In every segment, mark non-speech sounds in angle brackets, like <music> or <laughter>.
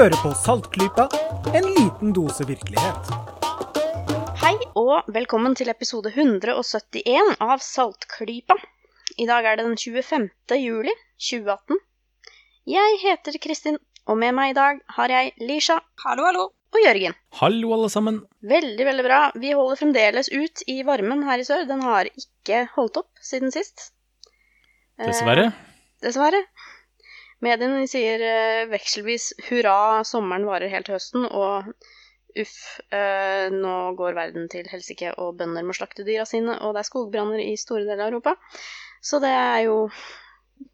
Hører på Saltklypa, en liten dose virkelighet. Hei og velkommen til episode 171 av Saltklypa. I dag er det den 25. juli 2018. Jeg heter Kristin, og med meg i dag har jeg Lisha Hallo, hallo. og Jørgen. Hallo, alle sammen. Veldig, veldig bra. Vi holder fremdeles ut i varmen her i sør. Den har ikke holdt opp siden sist. Eh, Dessverre. Mediene sier eh, vekselvis hurra, sommeren varer helt til høsten, og uff, eh, nå går verden til helsike, og bønder må slakte dyra sine, og det er skogbranner i store deler av Europa. Så det er jo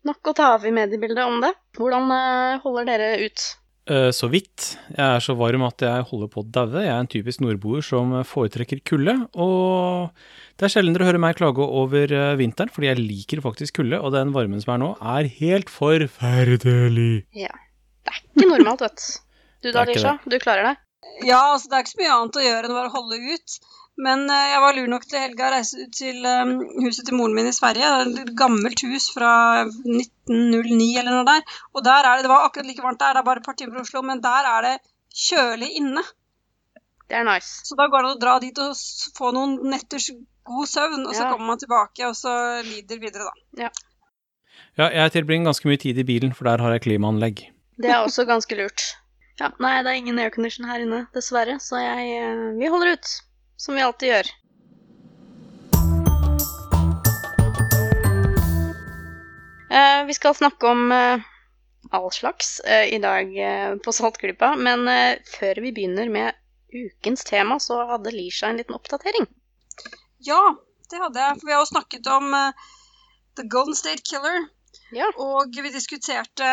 nok å ta av i mediebildet om det. Hvordan eh, holder dere ut? Eh, Så vidt. Jeg er så varm at jeg holder på å daue. Jeg er en typisk nordboer som foretrekker kulde. Og det er sjelden dere hører meg klage over eh, vinteren, fordi jeg liker faktisk kulde. Og den varmen som er nå, er helt forferdelig. Ja. Det er ikke normalt, vet du. Du da, Lisha? Du klarer det? Ja, altså det er ikke så mye annet å gjøre enn bare å holde ut. Men eh, jeg var lur nok til helga å reise ut til eh, huset til moren min i Sverige. Er Et gammelt hus fra 1909 eller noe der. Og der er det, det var akkurat like varmt der, det er bare et par timer fra Oslo, men der er det kjølig inne. Det er nice. Så da går det an å dra dit og få noen netters god søvn, og så Ja. kommer man tilbake, og så lider videre, da. Ja, jeg tilbringer ganske mye tid i bilen, for der har jeg klimaanlegg. Det er også ganske lurt. Ja, nei, det er ingen aircondition her inne, dessverre, så jeg, eh, vi holder ut. Som vi alltid gjør. Eh, vi skal snakke om eh, all slags eh, i dag på Saltklypa, men før vi begynner med ukens tema, så hadde Lisha en liten oppdatering. Ja, det hadde jeg. For vi har jo snakket om The Golden State Killer. Ja. Og vi diskuterte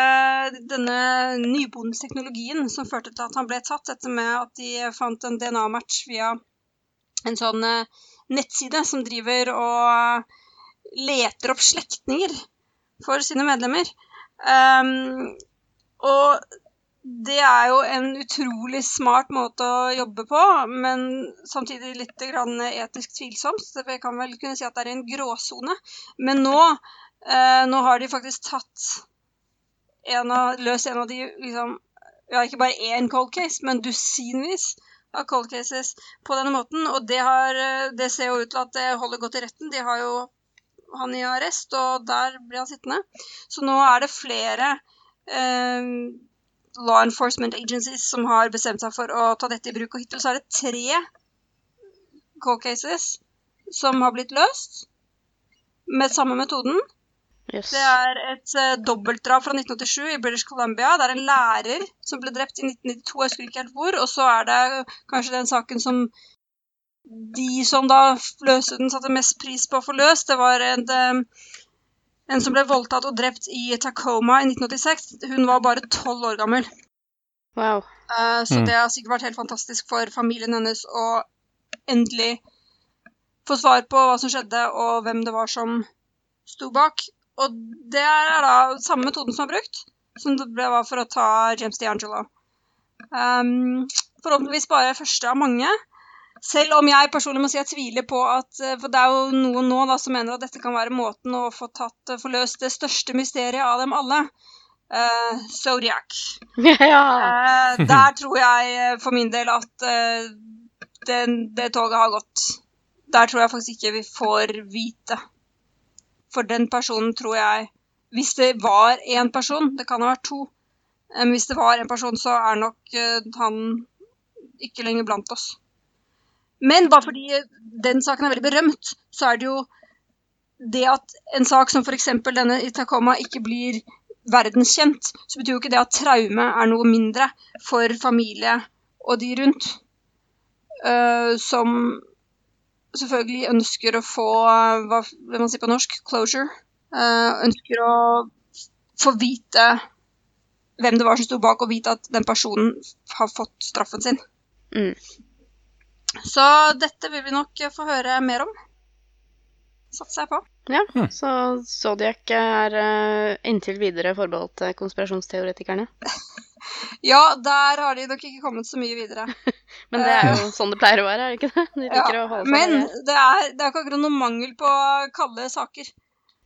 denne nybondens teknologien som førte til at han ble tatt, etter med at de fant en DNA-match via en sånn eh, nettside som driver og leter opp slektninger for sine medlemmer. Um, og det er jo en utrolig smart måte å jobbe på, men samtidig litt etisk tvilsomt. Vi kan vel kunne si at det er en gråsone. Men nå, eh, nå har de faktisk tatt en av, løst en av de liksom, ja, ikke bare én cold case, men dusinvis av cold cases på denne måten. Og det, har, eh, det ser jo ut til at det holder godt i retten. De har jo han i arrest, og der blir han sittende. Så nå er det flere eh, law enforcement agencies som har bestemt seg for å ta dette i bruk. Og hittil så er det tre cold cases som har blitt løst med samme metoden. Yes. Det er et uh, dobbeltdrap fra 1987 i British Columbia. Det er en lærer som ble drept i 1992, jeg husker ikke helt hvor. Og så er det kanskje den saken som de som da løste den, satte mest pris på å få løst. Det var en, eh, en som ble voldtatt og drept i Tacoma i 1986. Hun var bare tolv år gammel. Wow. Uh, så Mm. det har sikkert vært helt fantastisk for familien hennes å endelig få svar på hva som skjedde, og hvem det var som sto bak. Og det er da samme metoden som er brukt, som det var for å ta James D'Angelo. Um, forhåpentligvis bare første av mange. Selv om jeg personlig må si jeg tviler på at eh, For det er jo noen nå da som mener at dette kan være måten å få tatt, eh, få løst det største mysteriet av dem alle. Uh, Zodiac. <laughs> ja. Uh, der tror jeg for min del at uh, det, det toget har gått. Der tror jeg faktisk ikke vi får vite. For den personen tror jeg Hvis det var én person, det kan ha vært to eh, Men hvis det var en person, så er nok eh, han ikke lenger blant oss. Men bare fordi den saken er veldig berømt, så er det jo det at en sak som f.eks. denne i Tacoma ikke blir verdenskjent, så betyr jo ikke det at traume er noe mindre for familie og de rundt. Uh, som selvfølgelig ønsker å få hva vil man si på norsk closure. Eh, ønsker å få vite hvem det var som sto bak, og vite at den personen har fått straffen sin. Mm. Så dette vil vi nok få høre mer om. Satser jeg på. Ja, Hmm. så Zodiac er eh, inntil videre forbeholdt eh, konspirasjonsteoretikerne. <laughs> Ja, der har de nok ikke kommet så mye videre. <laughs> Men det er jo sånn det pleier å være, er det ikke det? De ja, Men det. er, det er ikke akkurat noe mangel på kalde saker.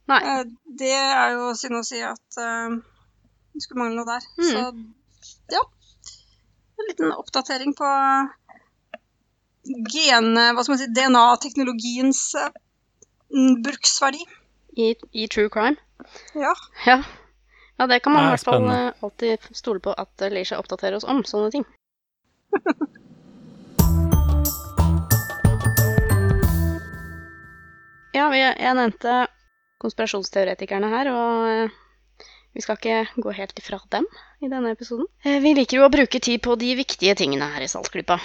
Nei. Eh, Det er jo synd å si at eh, det skulle mangle noe der. Mm. Så ja. En liten oppdatering på gen... Hva skal man si DNA-teknologiens uh, bruksverdi. I, I true crime. Ja. Ja. Ja, det kan man i er hvert fall eh, alltid stole på at Leisha oppdaterer oss om, sånne ting. <laughs> ja, vi, jeg nevnte konspirasjonsteoretikerne her, og eh, vi skal ikke gå helt ifra dem i denne episoden. Eh, Vi liker jo å bruke tid på de viktige tingene her i Saltklypa.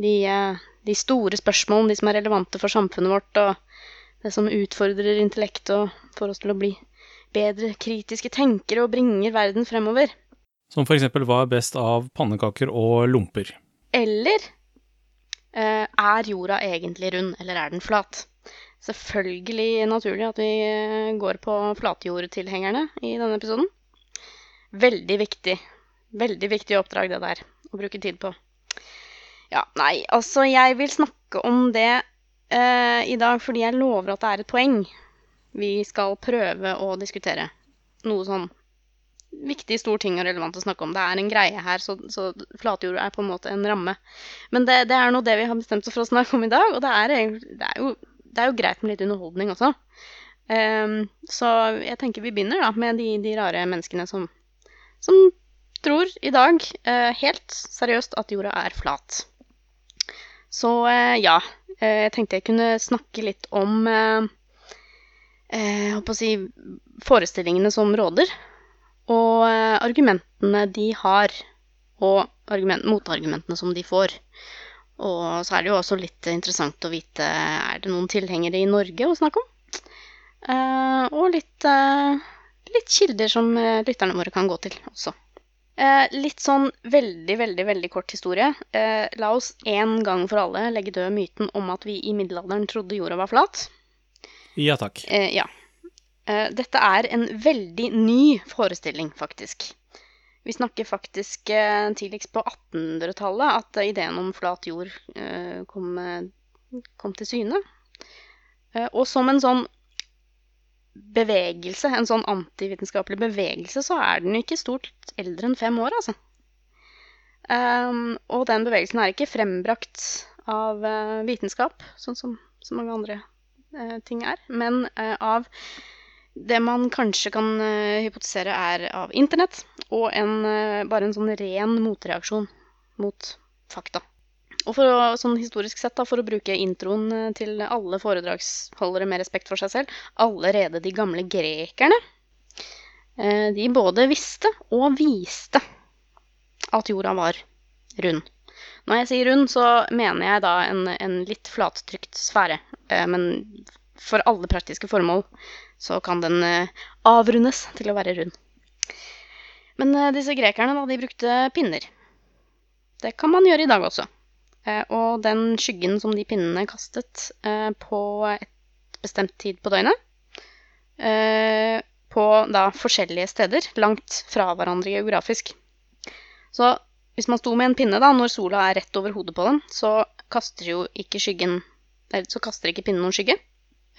De, eh, de store spørsmålene, de som er relevante for samfunnet vårt, og det som utfordrer intellektet og får oss til å bli bedre kritiske tenkere og bringer verden fremover. Som for eksempel hva er best av pannekaker og lomper. Eller eh, er jorda egentlig rund, eller er den flat? Selvfølgelig naturlig at vi eh, går på flatjordtilhengerne i denne episoden. Veldig viktig. Veldig viktig oppdrag det der, å bruke tid på. Ja, nei, altså jeg vil snakke om det eh, i dag fordi jeg lover at det er et poeng vi skal prøve å diskutere. Noe sånn viktig, stor ting og relevant å snakke om. Det er en greie her, så, så flatjord er på en måte en ramme. Men det, det er nå det vi har bestemt oss for å snakke om i dag, og det er, det er, jo, det er jo greit med litt underholdning også. Um, så jeg tenker vi begynner da med de, de rare menneskene som, som tror i dag uh, helt seriøst at jorda er flat. Så uh, ja, eh, jeg tenkte jeg kunne snakke litt om eh, eh, håper å si, forestillingene som råder, og eh, argumentene de har, og argument, motargumentene som de får. Og så er det jo også litt interessant å vite er det noen tilhengere i Norge å snakke om. Eh, og litt, eh, litt kilder som eh, lytterne våre kan gå til også. Eh, litt sånn veldig, veldig veldig kort historie. Eh, la oss en gang for alle legge død myten om at vi i middelalderen trodde jorda var flat. Ja takk. Eh, ja. Eh, dette er en veldig ny forestilling, faktisk. Vi snakker faktisk eh, tidligst på 1800-tallet at ideen om flat jord eh, kom, eh, kom til syne. Eh, og som en sånn bevegelse, en sånn antivitenskapelig bevegelse, så er den ikke stort eldre enn fem år, altså. Um, og den bevegelsen er ikke frembrakt av uh, vitenskap, sånn som så mange andre ting er, men eh, av det man kanskje kan eh, hypotisere er av internett, og en, eh, bare en sånn ren motreaksjon mot fakta. Og for å, sånn historisk sett, da, for å bruke introen eh, til alle foredragsholdere med respekt for seg selv, allerede de gamle grekerne, eh, de både visste og viste at jorda var rund. Når jeg sier rund, så mener jeg da en, en litt flattrykt sfære. Eh, men for alle praktiske formål så kan den eh, avrundes til å være rund. Men eh, disse grekerne, da, de brukte pinner. Det kan man gjøre i dag også. Og den skyggen som de pinnene kastet på et bestemt tid på døgnet, på da forskjellige steder, langt fra hverandre geografisk. Så hvis man sto med en pinne da, når sola er rett over hodet på den, så kaster jo ikke skyggen Så kaster ikke pinnen noen skygge.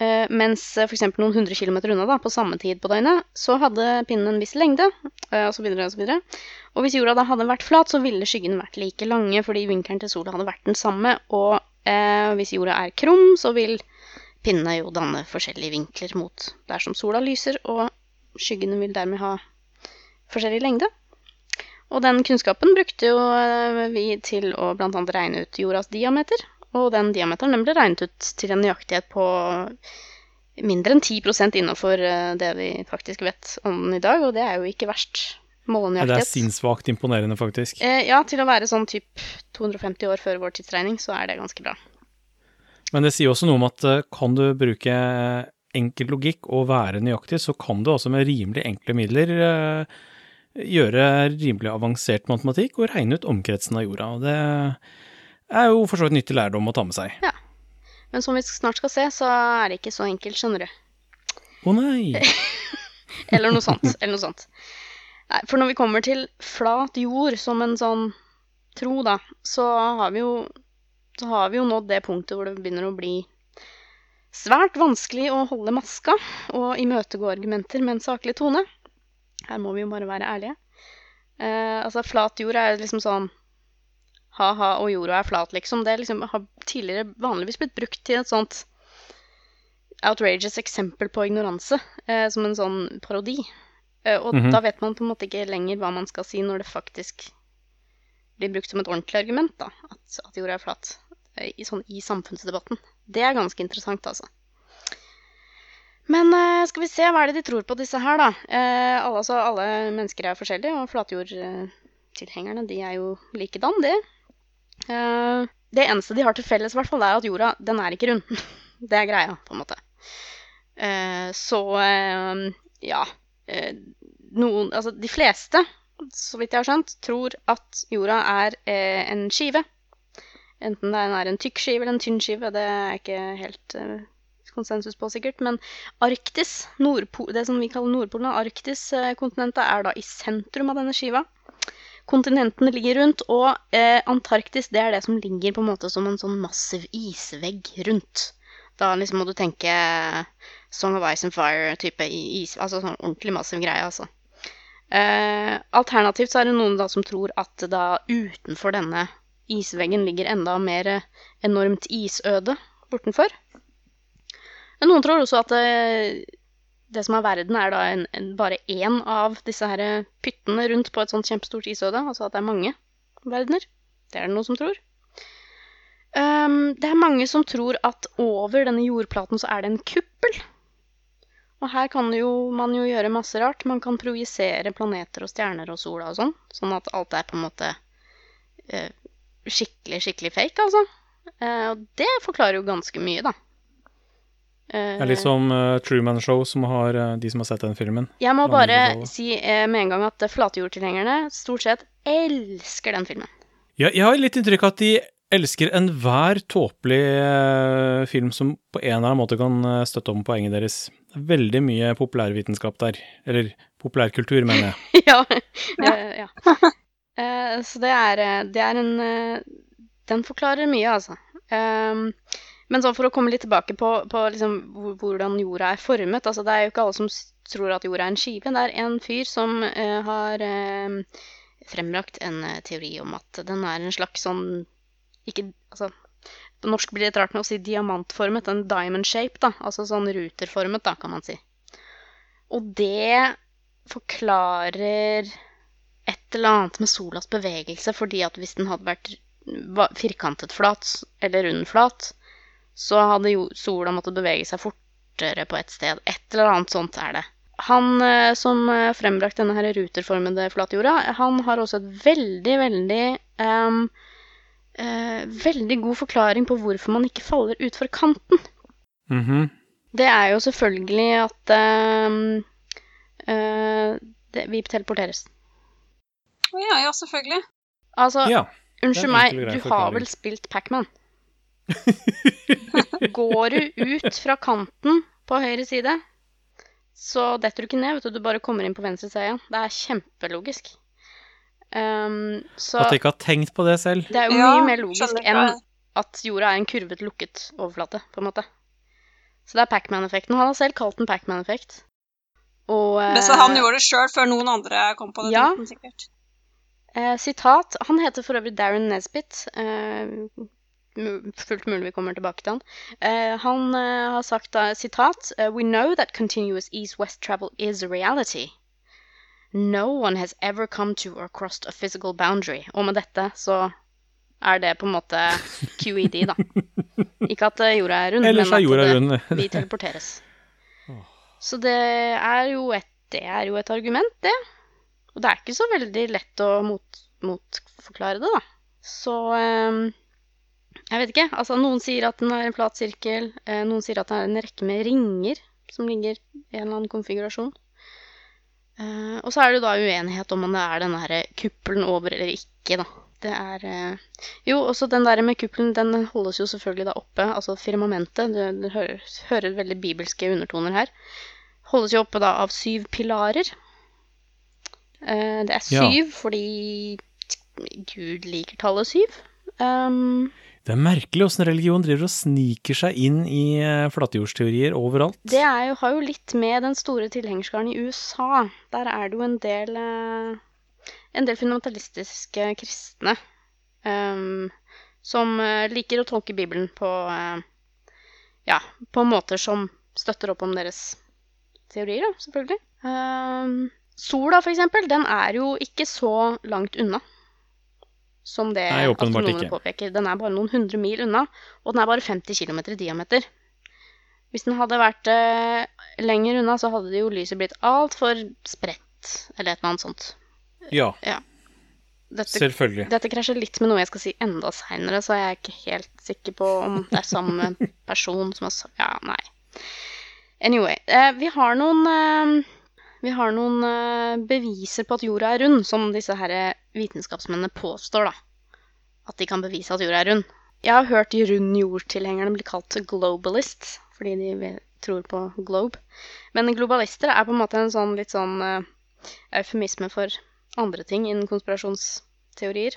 Eh, mens f.eks. noen hundre kilometer unna, da, på samme tid på døgnet, så hadde pinnen en viss lengde, eh, og så videre og så videre. Og hvis jorda da hadde vært flat, så ville skyggene vært like lange, fordi vinkelen til sola hadde vært den samme. Og eh, hvis jorda er krum, så vil pinnene jo danne forskjellige vinkler mot der som sola lyser, og skyggene vil dermed ha forskjellig lengde. Og den kunnskapen brukte jo eh, vi til å annet regne ut jordas diameter. Og den diameteren den ble regnet ut til en nøyaktighet på mindre enn 10% innenfor eh, det vi faktisk vet om den i dag, og det er jo ikke verst Ja, det er målenøyaktighet. sinnssvakt imponerende, faktisk. Eh, ja, til å være sånn typ 250 år før vår tidsregning, så er det ganske bra. Men det sier også noe om at eh, kan du bruke enkel logikk og være nøyaktig, så kan du også med rimelig enkle midler eh, gjøre rimelig avansert matematikk og regne ut omkretsen av jorda. Og det er jo for så vidt nyttig lærdom å ta med seg. Ja. Men som vi snart skal se, så er det ikke så enkelt, skjønner du. Å nei! <laughs> Eller noe sånt. eller noe sånt. Nei, for når vi kommer til flat jord som en sånn tro, da, så har vi jo, så har vi jo nådd det punktet hvor det begynner å bli svært vanskelig å holde maska og imøtegå argumenter med en saklig tone. Her må vi jo bare være ærlige. Eh, altså, flat jord er liksom sånn ha-ha, og jorda er flat, liksom. Det liksom har tidligere vanligvis blitt brukt til et sånt outrageous eksempel på ignoranse, eh, som en sånn parodi. Eh, og Mhm. da vet man på en måte ikke lenger hva man skal si når det faktisk blir brukt som et ordentlig argument, da, at, at jorda er flat. eh, I, sånn, I samfunnsdebatten. Det er ganske interessant, altså. Men eh, skal vi se, hva er det de tror på, disse her, da? Eh, alle, altså, alle mennesker er forskjellige, og flatjordtilhengerne de er jo likedan, det. Eh, det eneste de har til felles, hvert fall, er at jorda, den er ikke rund. <laughs> det er greia, på en måte. Så ja. Noen Altså, de fleste, så vidt jeg har skjønt, tror at jorda er en skive. Enten den er en tykk skive eller en tynn skive, det er ikke helt konsensus på, sikkert. Men Arktis, Nordpo det som vi kaller Nordpolen, Arktis-kontinentet, er da i sentrum av denne skiva. Kontinentene ligger rundt, og eh, Antarktis det er det som ligger på en måte som en sånn massiv isvegg rundt. Da liksom må du tenke Song of Ice and Fire-type is, altså sånn ordentlig massiv greie, altså. Eh, alternativt så er det noen da som tror at da utenfor denne isveggen ligger enda mer eh, enormt isøde bortenfor. Men noen tror også at det, det som er verden, er da en, en, bare én av disse her pyttene rundt på et sånt kjempestort isøde. Altså at det er mange verdener. Det er det noen som tror. Um, det er mange som tror at over denne jordplaten så er det en kuppel. Og her kan jo, man jo gjøre masse rart. Man kan projisere planeter og stjerner og sola og sånn. Sånn at alt er på en måte uh, skikkelig, skikkelig fake, altså. Uh, og det forklarer jo ganske mye, da. Eh, Det er litt som uh, Truman Show, som har uh, de som har sett den filmen. Jeg må bare si uh, med en gang at flatjordtilhengerne stort sett elsker den filmen. Ja, jeg har litt inntrykk av at de elsker enhver tåpelig uh, film som på en eller annen måte kan støtte om poenget deres. Det er veldig mye populærvitenskap der. Eller populærkultur, mener jeg. <laughs> ja. ja. Eh, så det er, det er en Den forklarer mye, altså. Um, men for å komme litt tilbake på, på liksom hvordan jorda er formet altså Det er jo ikke alle som tror at jorda er en skive. Det er en fyr som uh, har uh, frembrakt en eh, teori om at den er en slags sånn Ikke Altså på norsk blir det rart med å si diamantformet, en diamond shape, da. Altså sånn ruterformet, da, kan man si. Og det forklarer et eller annet med solas bevegelse, fordi at hvis den hadde vært firkantet flat eller rund flat, så hadde jo sola måttet bevege seg fortere på et sted. Et eller annet sånt er det. Han eh, som frembrakte frembrakt denne her ruterformede flatjorda, han har også et veldig, veldig um, uh, Veldig god forklaring på hvorfor man ikke faller utfor kanten. Mhm. Det er jo selvfølgelig at um, uh, det, vi teleporteres. Å ja, ja, selvfølgelig. Altså, Ja. unnskyld meg, du har vel spilt Pac-Man? <laughs> Går du ut fra kanten på høyre side, så detter du ikke ned, vet du. Du bare kommer inn på venstre side igjen. Det er kjempelogisk. Um, så At du ikke har tenkt på det selv. det er jo Ja, mye mer logisk enn at jorda er en kurvet, lukket overflate, på en måte. Så det er Pac-Man-effekten. Han har selv kalt den Pac-Man-effekt. Og Men så han eh, gjorde det sjøl før noen andre kom på det. Ja. han sikkert. Eh, sitat Han heter for øvrig Darren Nesbitt. Eh, fullt mulig vi kommer tilbake til han. Uh, han uh, har sagt uh, sitat eh, We know that continuous east-west travel is a reality. No one has ever come to or crossed a physical boundary. Og med dette så er det på en måte QED, da. <laughs> Ikke at jorda er rund, Ellers men at det, <laughs> vi teleporteres. <laughs> Så det er jo et, det er jo et argument, det. Og det er ikke så veldig lett å mot, motforklare det, da. Så ehm, jeg vet ikke. Altså, noen sier at den er en flat sirkel. eh, noen sier at det er en rekke med ringer som ligger i en eller annen konfigurasjon. Eh, og så er det jo da uenighet om om det er denne her kuppelen over eller ikke, da. Det er eh, Jo, også den der med kuppelen, den holdes jo selvfølgelig da oppe. Altså firmamentet. Du, du hører, hører veldig bibelske undertoner her. Holdes jo oppe da av syv pilarer. Eh, det er Ja. syv fordi Gud liker tallet syv. Um, Det er merkelig åssen religion driver og sniker seg inn i eh, flatjordsteorier overalt. det jo, har jo litt med den store tilhengerskaren i USA. Der er det jo en del eh, En del fundamentalistiske kristne um, som eh, liker å tolke Bibelen på ja, på måter som støtter opp om deres teorier, selvfølgelig. Um, sola, for eksempel, den er jo ikke så langt unna som det Nei, astronomene påpeker. Den er bare noen hundre mil unna, og den er bare 50 km i diameter. Hvis den hadde vært eh, lenger unna, så hadde jo lyset blitt altfor spredt, eller et eller annet sånt. Ja, Dette, selvfølgelig. dette krasjer litt med noe jeg skal si enda seinere, så jeg er ikke helt sikker på om det er samme <laughs> person som har sagt Ja, nei. Anyway. Eh, vi har noen eh, Vi har noen eh, beviser på at jorda er rund, som disse her vitenskapsmennene påstår, da. At de kan bevise at jorda er rund. Jeg har hørt de rund jord-tilhengerne bli kalt globalists, fordi de tror på globe. Men globalister er på en måte en sånn litt sånn eh, eufemisme for andre ting innen konspirasjonsteorier.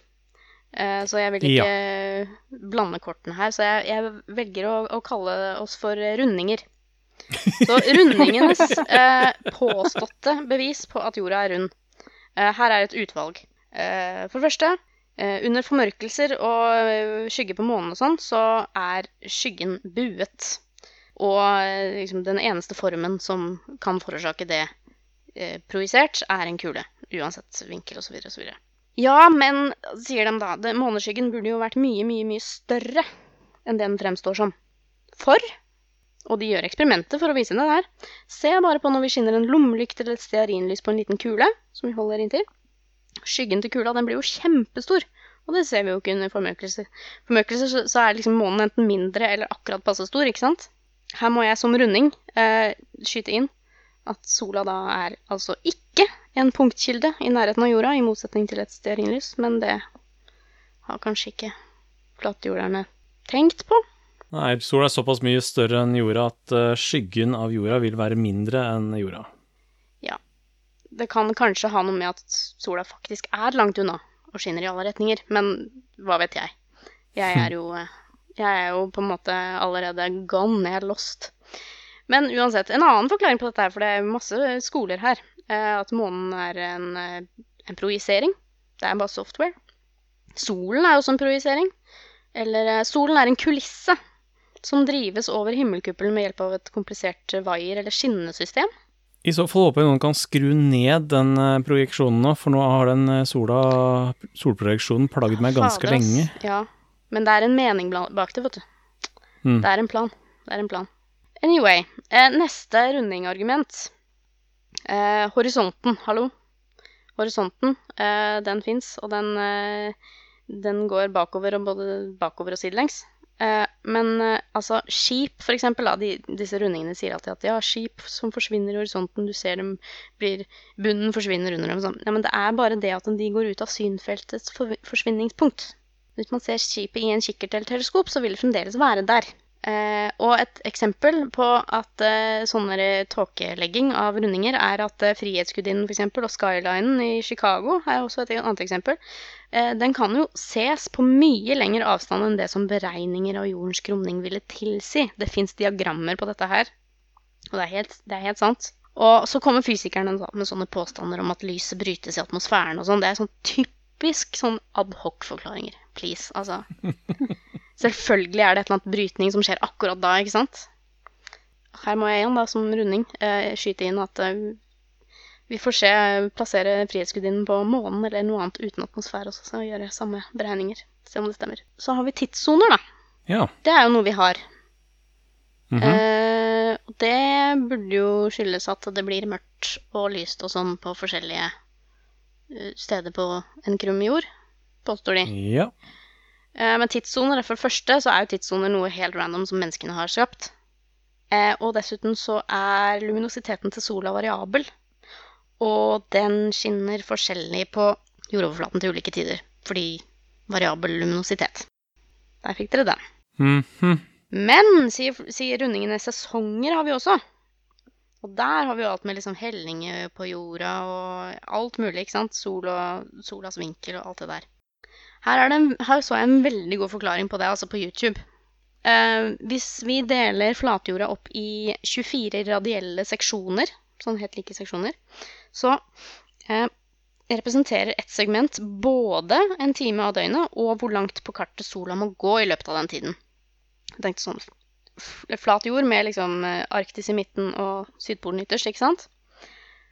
Eh, så jeg vil ikke blande kortene her. Så jeg, jeg velger å, å kalle oss for rundinger. Så rundingenes eh, påståtte bevis på at jorda er rund. Eh, her er et utvalg. Eh, for det første, eh, under formørkelser og eh, skygge på månen og sånn, så er skyggen buet. Og eh, liksom, den eneste formen som kan forårsake det projisert, er en kule. Uansett vinkel osv. osv. Ja, men, sier de da, det, måneskyggen burde jo vært mye, mye, mye større enn det den fremstår som. For, og de gjør eksperimenter for å vise det der, se bare på når vi skinner en lommelykt eller et stearinlys på en liten kule, som vi holder inntil. Skyggen til kula, den blir jo kjempestor, og det ser vi jo ikke under formørkelser. Formørkelser så, så er liksom månen enten mindre eller akkurat passe stor, ikke sant? Her må jeg som runding eh, skyte inn at sola da er altså ikke en punktkilde i nærheten av jorda, i motsetning til et stearinlys, men det har kanskje ikke flatjorderne tenkt på. Nei, sola er såpass mye større enn jorda at eh, skyggen av jorda vil være mindre enn jorda. Ja. Det kan kanskje ha noe med at sola faktisk er langt unna og skinner i alle retninger, men hva vet jeg. Jeg er jo, eh, jeg er jo på en måte allerede gone, jeg er lost. Men uansett, en annen forklaring på dette her, for det er masse skoler her, eh, at månen er en, en projisering. Det er bare software. Solen er også en projisering. Eller solen er en kulisse som drives over himmelkuppelen med hjelp av et komplisert vaier- eller skinnesystem. I så fall håper jeg noen kan skru ned den eh, projeksjonen nå, for nå har den eh, sola, solprojeksjonen plagd meg ganske Fader, lenge. Ja, men det er en mening bak det, vet du. Mm. Det er en plan. Det er en plan. Anyway, eh, neste rundingargument. Eh, horisonten, hallo. Horisonten, eh, den fins, og den, eh, den går bakover og både bakover og sidelengs. Men eh, altså, skip, for eksempel, da, de, disse rundingene sier alltid at ja, skip som forsvinner i horisonten, du ser dem blir Bunnen forsvinner under dem. Sånn. Ja, men det er bare det at de går ut av synfeltets for, forsvinningspunkt. Hvis man ser skipet i en kikkert eller teleskop, så vil det fremdeles være der. Eh, og et eksempel på at eh, sånne tåkelegging av rundinger er at eh, Frihetsgudinnen eksempel, og skylinen i Chicago er også et annet eksempel. Eh, den kan jo ses på mye lengre avstand enn det som beregninger av jordens krumning ville tilsi. Det fins diagrammer på dette her, og det er helt, det er helt sant. Og så kommer fysikerne med sånne påstander om at lyset brytes i atmosfæren og sånn. Det er sånn typisk sånn adhoc-forklaringer. Please, altså. <laughs> Selvfølgelig er det et eller annet brytning som skjer akkurat da, ikke sant? Her må jeg igjen, da, som runding, eh, skyte inn at eh, vi får se plassere Frihetsgudinnen på månen eller noe annet uten atmosfære også, så gjøre samme beregninger. Se om det stemmer. Så har vi tidssoner, da. Ja. Det er jo noe vi har. mhm. Eh, det burde jo skyldes at det blir mørkt og lyst og sånn på forskjellige eh, steder på en krum jord, påstår de. ja. Eh, men tidssoner, for det første, så er jo tidssoner noe helt random som menneskene har skapt. Eh, og dessuten så er luminositeten til sola variabel. Og den skinner forskjellig på jordoverflaten til ulike tider. Fordi variabel luminositet. Der fikk dere den. Mhm. Men, sier, sier rundingene, sesonger har vi også. Og der har vi jo alt med liksom hellinger på jorda og alt mulig, ikke sant? Sol og solas vinkel og alt det der. Her, er en, her så jeg en veldig god forklaring på det, altså på YouTube. Eh, hvis vi deler flatjorda opp i 24 radielle seksjoner, sånn helt like seksjoner, så eh, representerer ett segment både en time av døgnet og hvor langt på kartet sola må gå i løpet av den tiden. Jeg tenkte sånn flat jord med liksom eh, Arktis i midten og Sydpolen ytterst, ikke sant?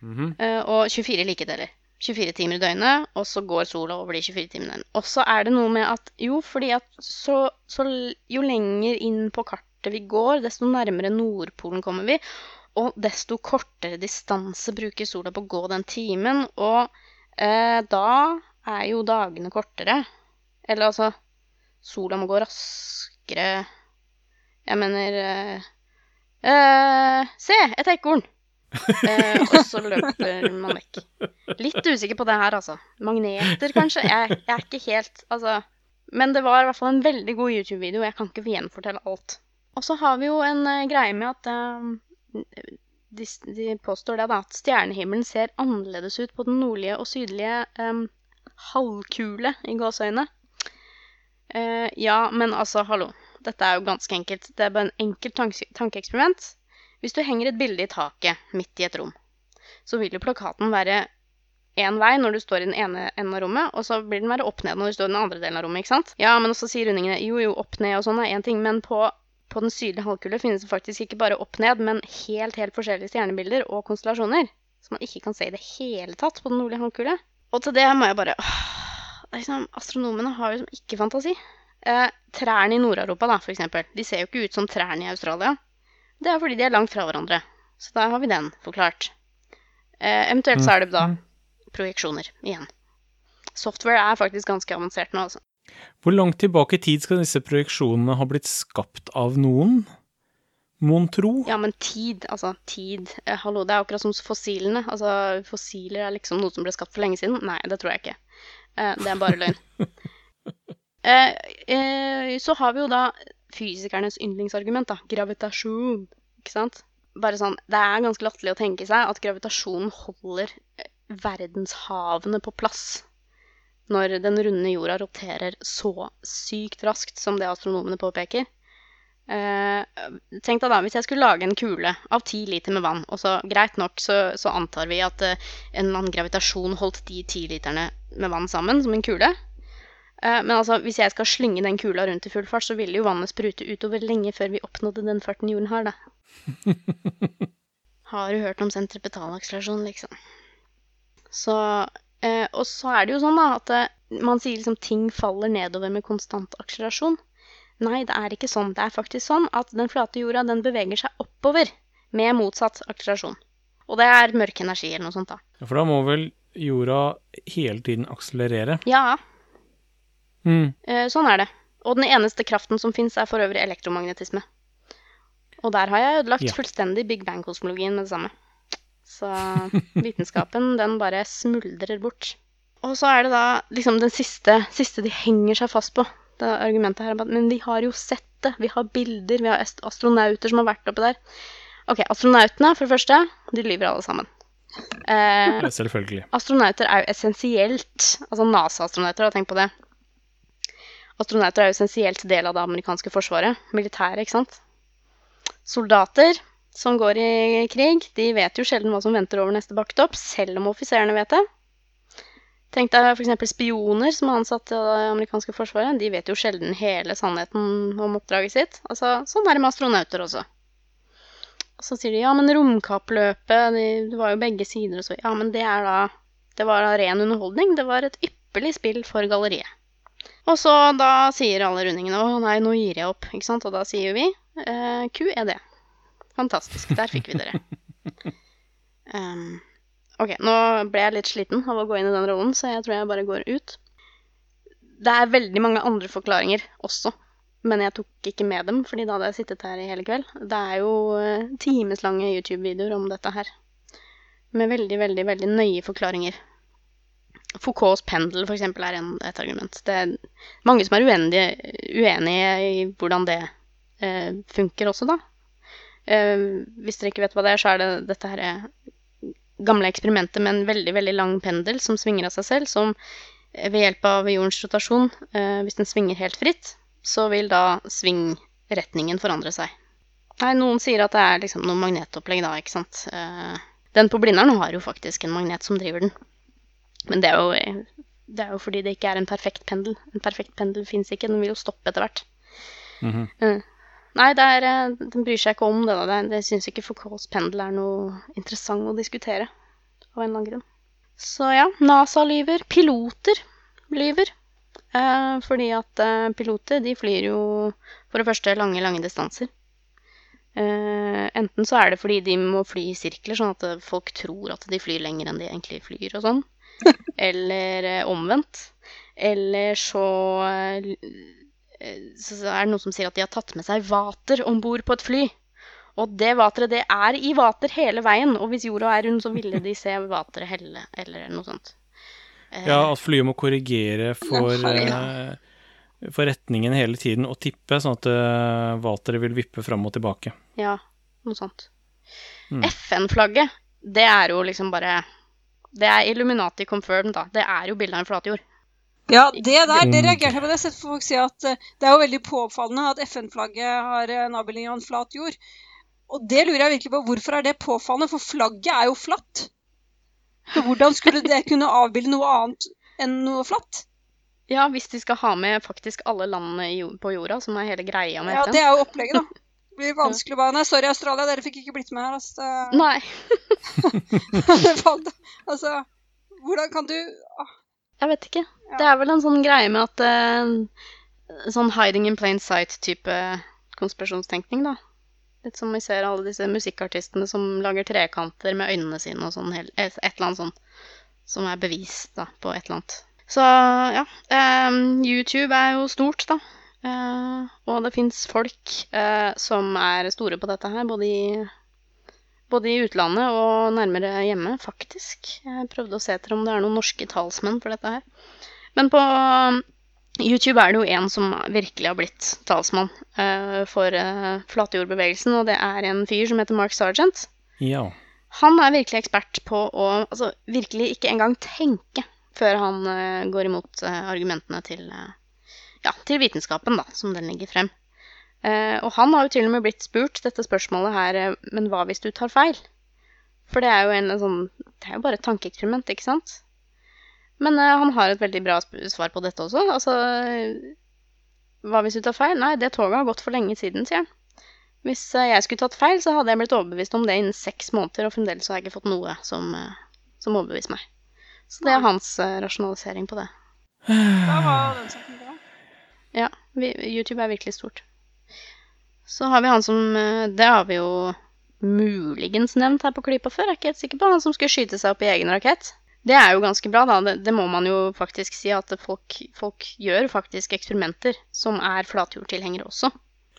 Mhm. Eh, og 24 likedeler. 24 timer i døgnet, og så går sola over de 24 timene. Og så er det noe med at jo, fordi at så, så jo lenger inn på kartet vi går, desto nærmere Nordpolen kommer vi, og desto kortere distanse bruker sola på å gå den timen, og eh, da er jo dagene kortere. Eller altså Sola må gå raskere Jeg mener eh, eh, Se, et ekorn! Eh, og så løper man vekk. Litt usikker på det her, altså. Magneter, kanskje? Jeg, jeg er ikke helt Altså. Men det var i hvert fall en veldig god YouTube-video. Jeg kan ikke gjenfortelle alt. Og så har vi jo en uh, greie med at uh, de, de påstår det da, at stjernehimmelen ser annerledes ut på den nordlige og sydlige um, halvkule i gåseøyne. Uh, ja, men altså, hallo. Dette er jo ganske enkelt. Det er bare en enkelt tanke tankeeksperiment. Hvis du henger et bilde i taket midt i et rom, så vil jo plakaten være én vei når du står i den ene enden av rommet, og så blir den være opp ned når du står i den andre delen av rommet, ikke sant? Ja, men også sier rundingene jo, jo, opp ned og sånn er én ting, men på, på den sydlige halvkule finnes det faktisk ikke bare opp ned, men helt, helt forskjellige stjernebilder og konstellasjoner som man ikke kan se i det hele tatt på den nordlige halvkule. Og til det må jeg bare åh, liksom, Astronomene har jo liksom ikke fantasi. Eh, trærne i Nord-Europa, da, for eksempel, de ser jo ikke ut som trærne i Australia. Det er fordi de er langt fra hverandre. Så da har vi den forklart. Eh, eventuelt så er det da Mhm. projeksjoner igjen. Software er faktisk ganske avansert nå, altså. Hvor langt tilbake i tid skal disse projeksjonene ha blitt skapt av noen? Mon tro? Ja, men tid, altså tid eh, Hallo, det er akkurat som fossilene. Altså, fossiler er liksom noe som ble skapt for lenge siden. Nei, det tror jeg ikke. Eh, det er bare løgn. <laughs> eh, eh, så har vi jo da fysikernes yndlingsargument, da. Gravitasjon. Ikke sant? Bare sånn, Det er ganske latterlig å tenke seg at gravitasjonen holder eh, verdenshavene på plass når den runde jorda roterer så sykt raskt som det astronomene påpeker. Eh, tenk deg da, hvis jeg skulle lage en kule av ti liter med vann, og så greit nok så, så antar vi at eh, en eller annen gravitasjon holdt de ti literne med vann sammen som en kule. Eh, men altså, hvis jeg skal slynge den kula rundt i full fart, så vil jo vannet sprute utover lenge før vi oppnådde den farten jorden har, da. <laughs> Har du hørt om sentripetalakselerasjon, liksom? Så eh, Og så er det jo sånn, da, at eh, man sier liksom ting faller nedover med konstant akselerasjon. Nei, det er ikke sånn. Det er faktisk sånn at den flate jorda den beveger seg oppover med motsatt akselerasjon. Og det er mørk energi eller noe sånt, da. Ja, For da må vel jorda hele tiden akselerere? Ja, Mm. eh, sånn er det. Og den eneste kraften som fins, er for øvrig elektromagnetisme. Og der har jeg ødelagt Ja. fullstendig Big Bang-kosmologien med det samme. Så <laughs> vitenskapen, den bare smuldrer bort. Og så er det da liksom den siste, siste de henger seg fast på. Det argumentet her Men vi har jo sett det. Vi har bilder. Vi har astronauter som har vært oppe der. Ok, astronautene, for det første, de lyver alle sammen. Eh, selvfølgelig. Astronauter er jo essensielt Altså NASA-astronauter, har tenkt på det. Astronauter er jo essensielt del av det amerikanske forsvaret. Militæret, ikke sant. Soldater som går i krig, de vet jo sjelden hva som venter over neste bakketopp, selv om offiserene vet det. Tenk deg f.eks. spioner som er ansatt i det amerikanske forsvaret. De vet jo sjelden hele sannheten om oppdraget sitt. Altså, Sånn er det med astronauter også. Og så sier de ja, men romkappløpet, de, det var jo begge sider og så. Ja, men det er da Det var da ren underholdning. Det var et ypperlig spill for galleriet. Og så da sier alle rundingene å nei, nå gir jeg opp, ikke sant. Og da sier vi eh, QED. Fantastisk. Der fikk vi dere. <laughs> Um, ok, nå ble jeg litt sliten av å gå inn i den rollen, så jeg tror jeg bare går ut. Det er veldig mange andre forklaringer også, men jeg tok ikke med dem, fordi da hadde jeg sittet her i hele kveld. Det er jo eh, timeslange YouTube-videoer om dette her, med veldig, veldig, veldig nøye forklaringer. Foucaults pendel, for eksempel, er en, et argument. Det er mange som er uenige, uenige i hvordan det eh, funker også, da. Eh, hvis dere ikke vet hva det er, så er det dette her eh, gamle eksperimentet med en veldig, veldig lang pendel som svinger av seg selv, som eh, ved hjelp av jordens rotasjon, eh, hvis den svinger helt fritt, så vil da svingretningen forandre seg. Nei, noen sier at det er liksom noe magnetopplegg da, ikke sant. Eh, den på Blindern har jo faktisk en magnet som driver den. Men det er, jo, det er jo fordi det ikke er en perfekt pendel. En perfekt pendel fins ikke, den vil jo stoppe etter hvert. Mhm. Mm. Nei, det er, eh, den bryr seg ikke om det. da. Det, det syns ikke Foucaults pendel er noe interessant å diskutere. Av en eller annen grunn. Så ja, NASA lyver. Piloter lyver. Eh, fordi at eh, piloter de flyr jo for det første lange, lange distanser. Eh, enten så er det fordi de må fly i sirkler, sånn at folk tror at de flyr lenger enn de egentlig flyr og sånn. Eller eh, omvendt. Eller så eh, så så er det noen som sier at de har tatt med seg vater om bord på et fly. Og det vateret, det er i vater hele veien. Og hvis jorda er rund, så ville de se vateret helle, eller noe sånt. Eh, Ja, at flyet må korrigere for, Ja. for retningen hele tiden og tippe, sånn at vateret vil vippe fram og tilbake. ja, noe sånt. Mm. FN-flagget, det er jo liksom bare Det er Illuminati confirmed, da. Det er jo bilde av en flatjord. Ja, det der, det Mm. reagerte jeg på. Det. Jeg har sett folk si at eh, det er jo veldig påfallende at FN-flagget har en avbildning av en flat jord. Og det lurer jeg virkelig på. Hvorfor er det påfallende? For flagget er jo flatt. Så hvordan skulle det <laughs> kunne avbilde noe annet enn noe flatt? Ja, hvis de skal ha med faktisk alle landene på jorda, som er hele greia med Ja, Det er jo opplegget, da. Blir vanskelig å bare Nei, sorry, Australia, dere fikk ikke blitt med her. Altså, <laughs> Nei. altså hvordan kan du ah, Jeg vet ikke. Ja. Det er vel en sånn greie med at uh, Sånn hiding in plain sight-type konspirasjonstenkning, da. Litt som vi ser alle disse musikkartistene som lager trekanter med øynene sine og sånn. Et et eller annet sånn som er bevis da, på et eller annet. Så ja. Um, YouTube er jo stort, da. Eh, og det fins folk uh, som er store på dette her, både i både i utlandet og nærmere hjemme, faktisk. Jeg prøvde å se etter om det er noen norske talsmenn for dette her. Men på um, YouTube er det jo en som virkelig har blitt talsmann uh, for uh, flatjordbevegelsen, og det er en fyr som heter Mark Sargent. Ja. Han er virkelig ekspert på å altså, virkelig ikke engang tenke før han går imot argumentene til, eh, ja, til vitenskapen, da, som den legger frem. Eh, og han har jo til og med blitt spurt dette spørsmålet her, eh, men hva hvis du tar feil? For det er jo en sånn Det er jo bare et tankeeksperiment, ikke sant? Men eh, han har et veldig bra sp- svar på dette også. Altså Hva hvis du tar feil? Nei, det toget har gått for lenge siden, sier han. Hvis eh, jeg skulle tatt feil, så hadde jeg blitt overbevist om det innen seks måneder, og fremdeles har jeg ikke fått noe som, eh, som overbeviser meg. Så det er hans eh, rasjonalisering på det. Da var den saken. Ja, YouTube er virkelig stort. Så har vi han som eh, Det har vi jo muligens nevnt her på Klypa før, jeg er ikke helt sikker på. Han som skulle skyte seg opp i egen rakett. Det er jo ganske bra, da. Det, det må man jo faktisk si, at folk, folk gjør faktisk eksperimenter som er flatjordtilhengere også.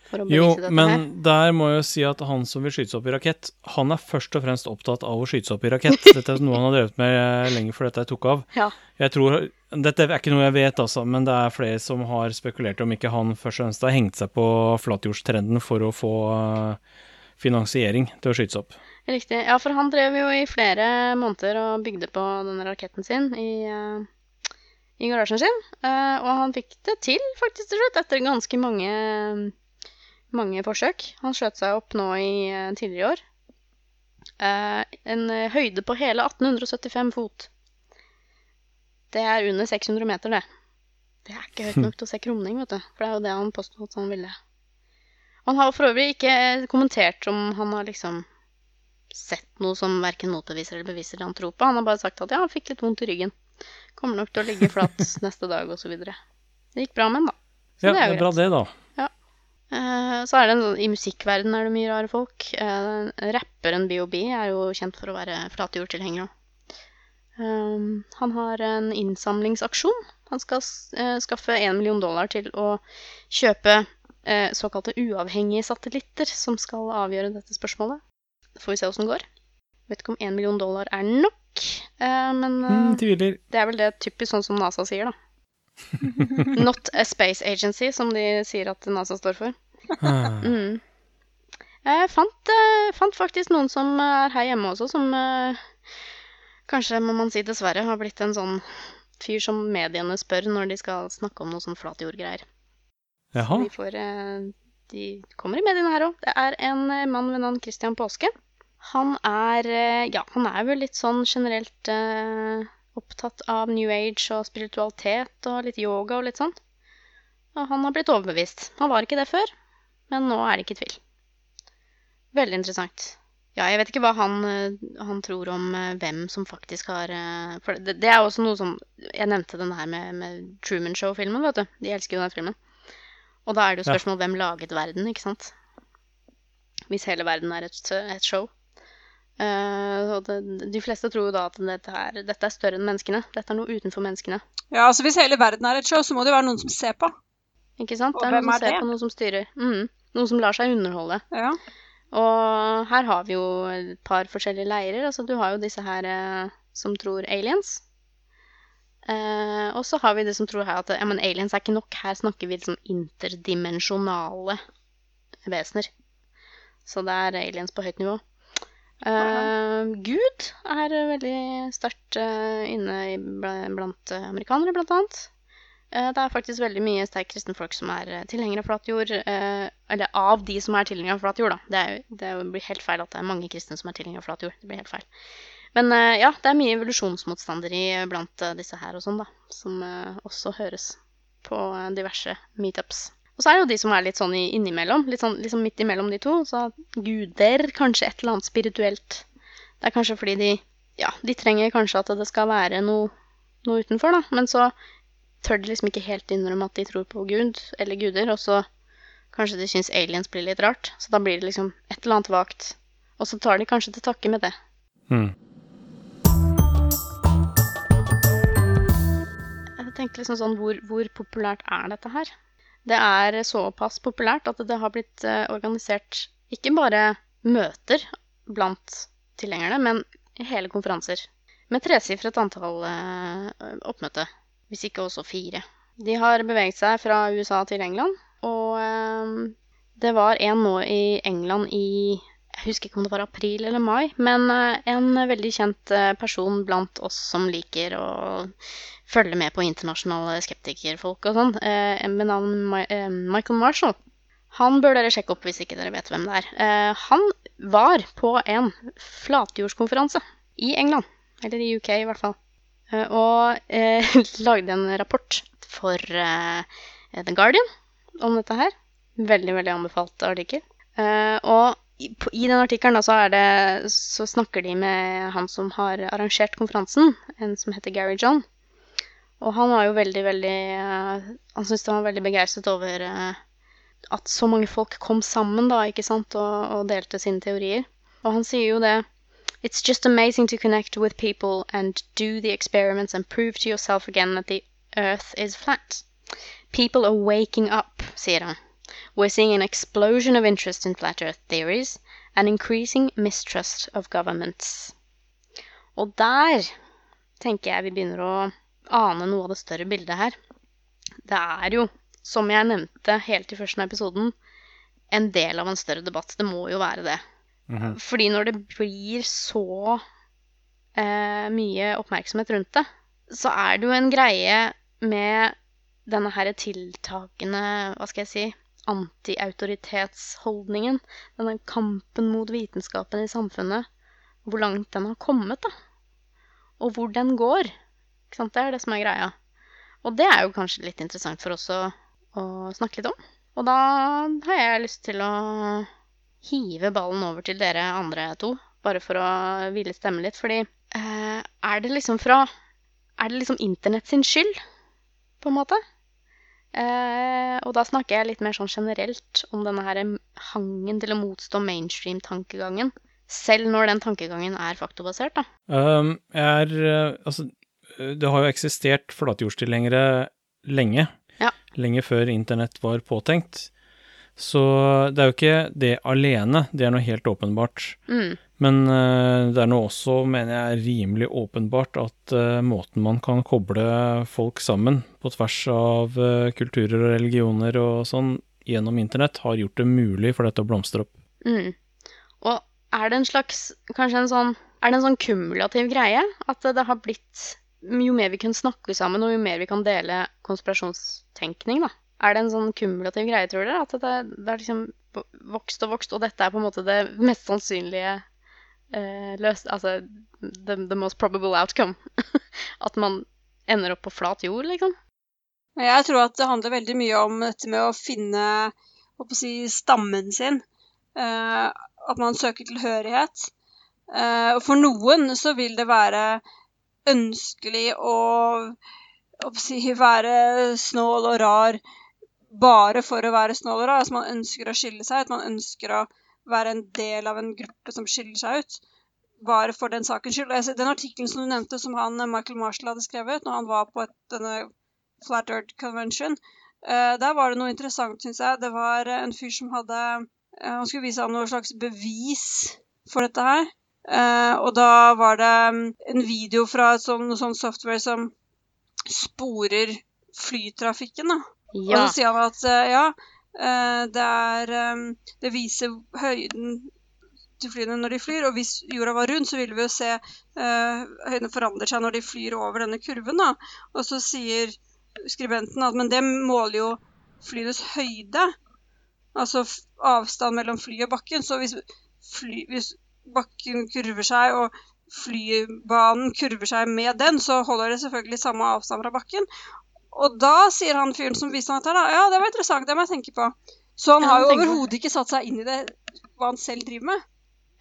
For å Jo, men her. der må jeg jo si at han som vil skyte seg opp i rakett, han er først og fremst opptatt av å skyte seg opp i rakett. Dette er noe han har drevet med lenge før dette tok av. Ja. Jeg tror, Dette er ikke noe jeg vet, altså, men det er flere som har spekulert om ikke han først og fremst har hengt seg på flatjordstrenden for å få eh, finansiering til å skyte seg opp. Riktig. Ja, for han drev jo i flere måneder og bygde på denne raketten sin i, eh, i garasjen sin. Eh, og han fikk det til, faktisk, til slutt, etter ganske mange, mange forsøk. Han skjøt seg opp nå i tidligere i år. En høyde på hele 1875 fot. Det er under 600 meter, det. Det er ikke høyt nok <laughs> til å se krumning, vet du. For det er jo det han påstod at han ville. Han har for øvrig ikke kommentert om han har liksom sett noe som verken motbeviser eller beviser det han tror på. Han har bare sagt at ja, han fikk litt vondt i ryggen. Kommer nok til å ligge flatt <laughs> neste dag, osv. Det gikk bra med han, da. Så Ja, det er jo bra det, da. Eh, så er det en, sånn- I musikkverdenen er det mye rare folk. Eh, rapperen B.O.B. er jo kjent for å være flatjordtilhenger òg. Um, han har en innsamlingsaksjon. Han skal eh, skaffe 1 million dollar til å kjøpe eh, såkalte uavhengige satellitter som skal avgjøre dette spørsmålet. Da får vi se åssen det går. Vet ikke om 1 million dollar er nok, eh, men Mm, det er vel det typisk sånn som NASA sier, da. <laughs> Not a space agency, som de sier at NASA står for. Ah. Mm. Jeg fant, fant faktisk noen som er her hjemme også, som kanskje, må man si dessverre, har blitt en sånn fyr som mediene spør når de skal snakke om noe sånn flatjordgreier. Jaha. De, får, eh, de kommer i mediene her òg. Det er en eh, mann ved navn Christian Påske. Han er eh, Ja, han er vel litt sånn generelt eh, opptatt av New Age og spiritualitet og litt yoga og litt sånn. Og han har blitt overbevist. Han var ikke det før, men nå er det ikke tvil. Veldig interessant. Ja, jeg vet ikke hva han, eh, han tror om eh, hvem som faktisk har eh, For det, det er også noe som Jeg nevnte den her med, med Truman Show-filmen, vet du. De elsker jo den filmen. Og da er det jo Ja. spørsmål hvem laget verden, ikke sant? Hvis hele verden er et, et show. Uh, og det, de fleste tror jo da at dette er, dette er større enn menneskene. Dette er noe utenfor menneskene. Ja, altså Hvis hele verden er et show, så må det jo være noen som ser på. Ikke sant? Og Det er hvem noen er som ser det? på, noen som styrer. Mm. Noen som lar seg underholde. Ja. Og her har vi jo et par forskjellige leirer. Altså, du har jo disse her eh, som tror aliens. Eh, og så har vi de som tror her at ja, men aliens er ikke nok. Her snakker vi liksom interdimensjonale vesener. Så det er aliens på høyt nivå. Eh, Gud er veldig sterkt eh, inne i, blant amerikanere, blant annet. Eh, Det er faktisk veldig mye sterk kristenfolk som er eh, tilhengere av flat jord. eh, Eller av de som er tilhengere av flat jord, da. Det, jo- det blir helt feil at det er mange kristne som er tilhengere av flat jord. Det blir helt feil. Men ja, det er mye evolusjonsmotstandere blant disse her og sånn, da. Som også høres på diverse meetups. Og så er det jo de som er litt sånn innimellom. Litt sånn liksom midt imellom de to. Så guder, kanskje et eller annet spirituelt. Det er kanskje fordi de Ja, de trenger kanskje at det skal være noe, noe utenfor, da. Men så tør de liksom ikke helt innrømme at de tror på Gud eller guder, og så kanskje de syns aliens blir litt rart. Så da blir det liksom et eller annet vagt. Og så tar de kanskje til takke med det. Mm. Jeg tenkte liksom sånn, hvor, hvor populært er dette her? Det er såpass populært at det har blitt eh, organisert ikke bare møter blant tilhengerne, men hele konferanser. Med tresifret antall eh, oppmøte, hvis ikke også fire. De har beveget seg fra USA til England, og eh, det var en nå i England i jeg husker ikke om det var april eller mai, men eh, en veldig kjent eh, person blant oss som liker å følge med på internasjonale skeptikerfolk og sånn, eh, med navn Mi Michael Marshall. Han bør dere sjekke opp hvis ikke dere vet hvem det er. Han var på en flatjordskonferanse i England, eller i UK i hvert fall, og eh, <laughs> lagde en rapport for eh, The Guardian om dette her. Veldig, veldig anbefalt artikkel. Eh, og i, i den artikkelen så, så snakker de med han som har arrangert konferansen, en som heter Gary John. Og han var jo veldig, veldig eh, Han syntes han var veldig begeistret over eh, at så mange folk kom sammen da, ikke sant, og, og delte sine teorier. Og han sier jo det It's just amazing to connect with people and do the experiments and prove to yourself again that the earth is flat. People are waking up, sier han. We're seeing an explosion of interest in flat earth theories and increasing mistrust of governments. Og der tenker jeg vi begynner å ane noe av det større bildet her. Det er jo, som jeg nevnte helt i første episoden, en del av en større debatt. Det må jo være det. Mhm. Fordi når det blir så eh, mye oppmerksomhet rundt det, så er det jo en greie med denne her tiltakende, hva skal jeg si, anti-autoritetsholdningen. Denne kampen mot vitenskapen i samfunnet. Hvor langt den har kommet, da. Og hvor den går. Ikke sant? Det er det som er greia. Og det er jo kanskje litt interessant for oss å, å snakke litt om. Og da har jeg lyst til å hive ballen over til dere andre to, bare for å hvile stemmen litt. Fordi eh, er det liksom fra Er det liksom internett sin skyld, på en måte? Eh, og da snakker jeg litt mer sånn generelt om denne her hangen til å motstå mainstream-tankegangen. Selv når den tankegangen er faktobasert, da. Um, er eh, Altså, det har jo eksistert flatjordstilhengere lenge. Ja. Lenge før internett var påtenkt. Så det er jo ikke det alene, det er noe helt åpenbart. Mm. Men eh, det er nå også, mener jeg, rimelig åpenbart at eh, måten man kan koble folk sammen på tvers av eh, kulturer og religioner og sånn gjennom internett, har gjort det mulig for dette å blomstre opp. Mm. Og er det en slags Kanskje en sånn Er det en sånn kumulativ greie? At det har blitt Jo mer vi kan snakke sammen, og jo mer vi kan dele konspirasjonstenkning, da. Er det en sånn kumulativ greie, tror dere? At det, det er liksom vokst og vokst, og dette er på en måte det mest sannsynlige eh, løs... Altså the, the most probable outcome. <laughs> at man ender opp på flat jord, liksom. Jeg tror at det handler veldig mye om dette med å finne å si, stammen sin. Eh, at man søker tilhørighet. Eh, og for noen så vil det være ønskelig å, å si, være snål og rar bare for å være snåler, og. Altså man ønsker å skille seg ut. Man ønsker å være en del av en gruppe som skiller seg ut. Bare for den sakens skyld. Altså, den artikkelen som du nevnte, som han Michael Marshall hadde skrevet når han var på et, denne Flat Earth Convention, uh, der var det noe interessant, syns jeg. Det var en fyr som hadde uh, Han skulle vise ham noe slags bevis for dette her. Uh, og da var det um, en video fra sånn, noe sånn software som sporer flytrafikken, da. Og så sier han at eh, ja, eh, det er eh, Det viser høyden til flyene når de flyr, og hvis jorda var rund, så ville vi jo se høyden forandre seg når de flyr over denne kurven, da. Og så sier skribenten at men det måler jo flyenes høyde. Altså avstand mellom fly og bakken. Så hvis, fly, hvis bakken kurver seg, og flybanen kurver seg med den, så holder det selvfølgelig samme avstand fra bakken. Og da sier han fyren som viste han dette, da, ja, det var interessant, det må jeg tenke på. Så han Ja, har jo overhodet ikke satt seg inn i det, hva han selv driver med.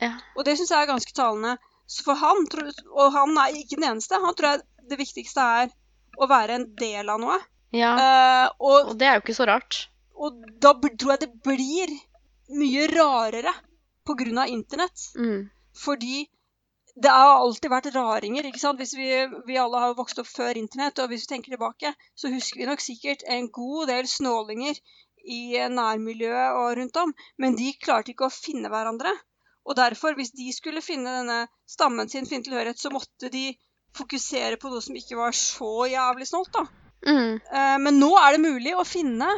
Ja. Og det syns jeg er ganske talende. Så for han, og han er ikke den eneste, han tror jeg det viktigste er å være en del av noe. ja. uh, og, Og det er jo ikke så rart. og da tror jeg det blir mye rarere på grunn av internett. Mm. Fordi det har alltid vært raringer. ikke sant? Hvis vi, vi alle har vokst opp før internett, og hvis vi tenker tilbake, så husker vi nok sikkert en god del snålinger i nærmiljøet og rundt om, men de klarte ikke å finne hverandre. Og derfor, hvis de skulle finne denne stammen sin, finne tilhørighet, så måtte de fokusere på noe som ikke var så jævlig snålt, da. Mm. Eh, Men nå er det mulig å finne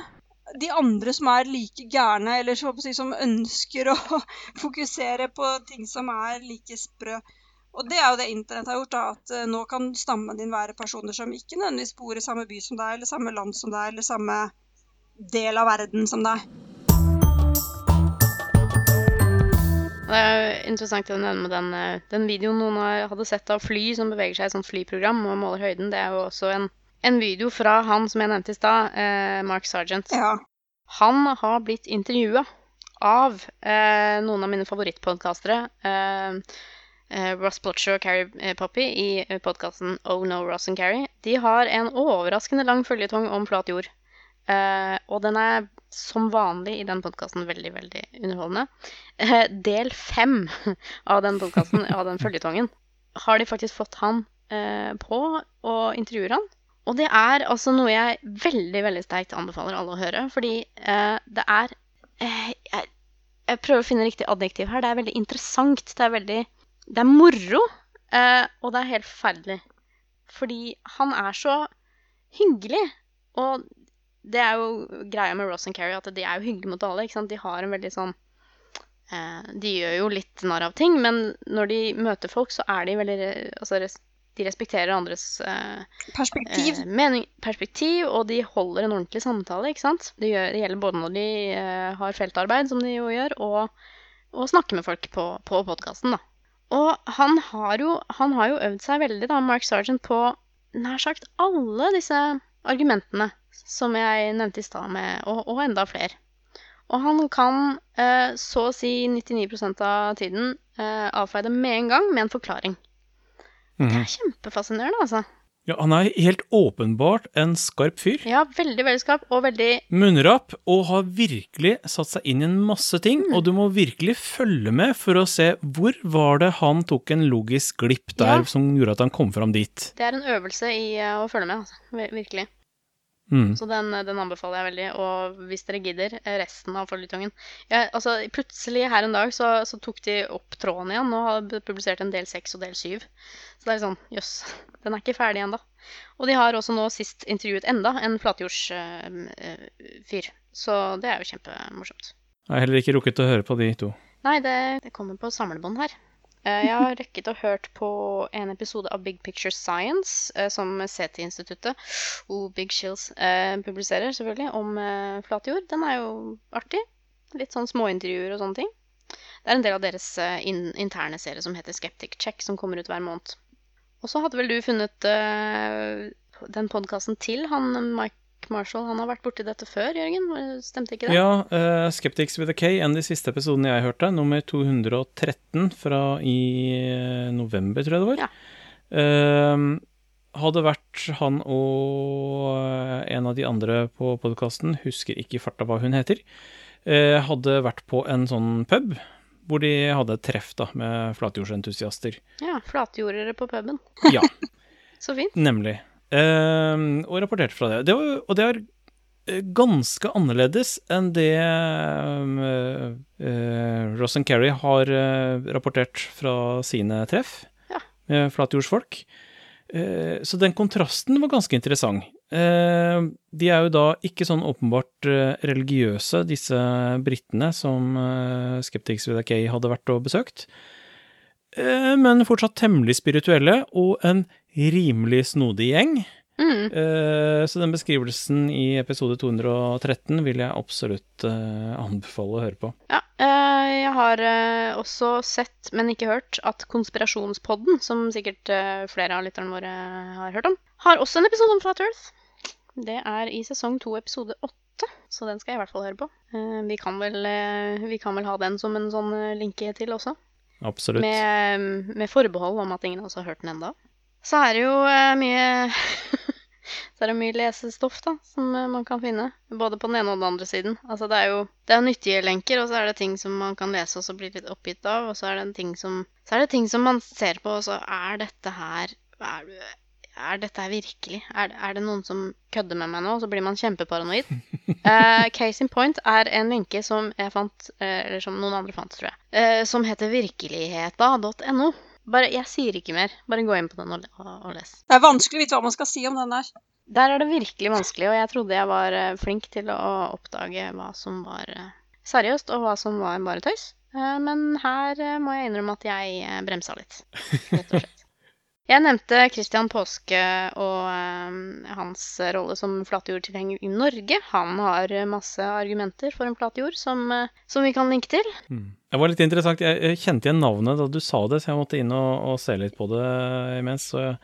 de andre som er like gærne, eller så si, som ønsker å <laughs> fokusere på ting som er like sprø. Og det er jo det internett har gjort, da, at eh, nå kan stammen din være personer som ikke nødvendigvis bor i samme by som deg, eller samme land som deg, eller samme del av verden som deg. Det er jo interessant å nevne med den, eh, den videoen noen hadde sett av fly som beveger seg i et sånt flyprogram og måler høyden. Det er jo også en, en video fra han som jeg nevnte i stad, eh, Mark Sargent. Ja. Han har blitt intervjua av eh, noen av mine favorittpodkastere. Eh, Ross Plotcher og Carrie eh, Poppy i podkasten Oh No, Ross and Carrie. De har en overraskende lang føljetong om flat jord. Eh, og den er som vanlig i den podkasten veldig, veldig underholdende. Eh, del fem av den podkasten, av den føljetongen, har de faktisk fått han eh, på og intervjuer han. Og det er altså noe jeg veldig, veldig sterkt anbefaler alle å høre, fordi eh, det er eh, jeg prøver å finne riktig adjektiv her. Det er veldig interessant. Det er veldig Det er moro, eh, og det er helt forferdelig. Fordi han er så hyggelig. Og det er jo greia med Ross and Carrie, at de er jo hyggelige mot alle. ikke sant? De har en veldig sånn eh, De gjør jo litt narr av ting, men når de møter folk, så er de veldig Altså, de respekterer andres eh, Perspektiv. eh, mening, perspektiv, og de holder en ordentlig samtale, ikke sant? Det, gjør, det gjelder både når de eh, har feltarbeid, som de jo gjør, og, og snakker med folk på, på podkasten. Og han har, jo, han har jo øvd seg veldig, da, Mark Sargent, på nær sagt alle disse argumentene som jeg nevnte i stad, med- og, og enda flere. Og han kan eh, så å si 99% av tiden eh, avfeie det med en gang med en forklaring. Det Mhm. er kjempefascinerende, altså. Ja, han er helt åpenbart en skarp fyr. Ja, veldig veldig skarp, og veldig Munnrapp, og har virkelig satt seg inn i en masse ting. Mm. Og du må virkelig følge med for å se hvor var det han tok en logisk glipp der Ja. som gjorde at han kom fram dit. Det er en øvelse i eh, å følge med, altså. Virkelig. Mm. Så den, den anbefaler jeg veldig. Og hvis dere gidder, eh, resten av Forlytungen. ja, altså, Plutselig her en dag så, så tok de opp tråden igjen og har publisert en del seks og del syv. Så det er sånn, jøss, den er ikke ferdig ennå. Og de har også nå sist intervjuet enda en flatjordsfyr. så det er jo kjempemorsomt. Jeg har heller ikke rukket å høre på de to. Nei, det, det kommer på samlebånd her. Eh, Jeg har rekket og hørt på en episode av Big Picture Science, eh, som CT-instituttet, oh, Big Shills, eh, publiserer selvfølgelig, om flatjord. Den er jo artig. Litt sånn småintervjuer og sånne ting. Det er en del av deres interne serie som heter Skeptic Check, som kommer ut hver måned. Og så hadde vel du funnet den podkasten til han Mike Marshall. Han har vært borti dette før, Jørgen? Stemte ikke det? Ja, uh, Skeptics with a K, en av de siste episodene jeg hørte, nummer 213 fra i eh, november, tror jeg det var. Ja. Uh, hadde vært han og en av de andre på podkasten, husker ikke i farta hva hun heter, uh, hadde vært på en sånn pub hvor de hadde et treff da, med flatjordsentusiaster. Ja, flatjordere på puben. Ja. <laughs> Så fint. Nemlig. Uh, og rapporterte fra det. det var, og det er eh, ganske annerledes enn det uh, uh, Ross and Kerry har rapportert fra sine treff ja. med flatjordsfolk. så den kontrasten var ganske interessant. de er jo da ikke sånn åpenbart religiøse, disse britene som Skeptics with a K hadde vært og besøkt. men fortsatt temmelig spirituelle, og en rimelig snodig gjeng. Mm. Uh, så den beskrivelsen i episode 213 vil jeg absolutt uh, anbefale å høre på. Ja, uh, jeg har også sett, men ikke hørt, at Konspirasjonspodden, som sikkert flere av lytterne våre har hørt om, har også en episode om Flat Earth. Det er i sesong to, episode åtte, så den skal jeg i hvert fall høre på. Vi kan, vel, vi, kan vel, ha den som en sånn linke til også. Absolutt. Med, med forbehold om at ingen oss har hørt den enda. Så er det jo eh, mye <laughs> Så er det mye lesestoff da, som eh, man kan finne. Både på den ene og den andre siden. Altså det er jo det er nyttige lenker, og så er det ting som man kan lese og så bli litt oppgitt av. Og så er det, ting som, så er det ting som man ser på, og så er dette her er, er dette her virkelig? Er, er, det noen som kødder med meg nå? Og så blir man kjempeparanoid. uh, <laughs> case in point er en lenke som jeg fant, uh, eller som noen andre fant, tror jeg, uh, som heter virkeligheta.no. Bare, jeg sier ikke mer. Bare gå inn på den og, og, les. Det er vanskelig å vite hva man skal si om den der. Der er det virkelig vanskelig, og jeg trodde jeg var uh, flink til å oppdage hva som var uh, seriøst, og hva som var bare tøys. Uh, men her må jeg innrømme at jeg bremsa litt, rett og slett. Jeg nevnte Christian Påske og um, hans rolle som flatjordtilhenger i Norge. Han har masse argumenter for en flatjord som, uh, som vi kan linke til. Mm. Det var litt interessant. Jeg kjente igjen navnet da du sa det, så jeg måtte inn og, og se litt på det imens. Så jeg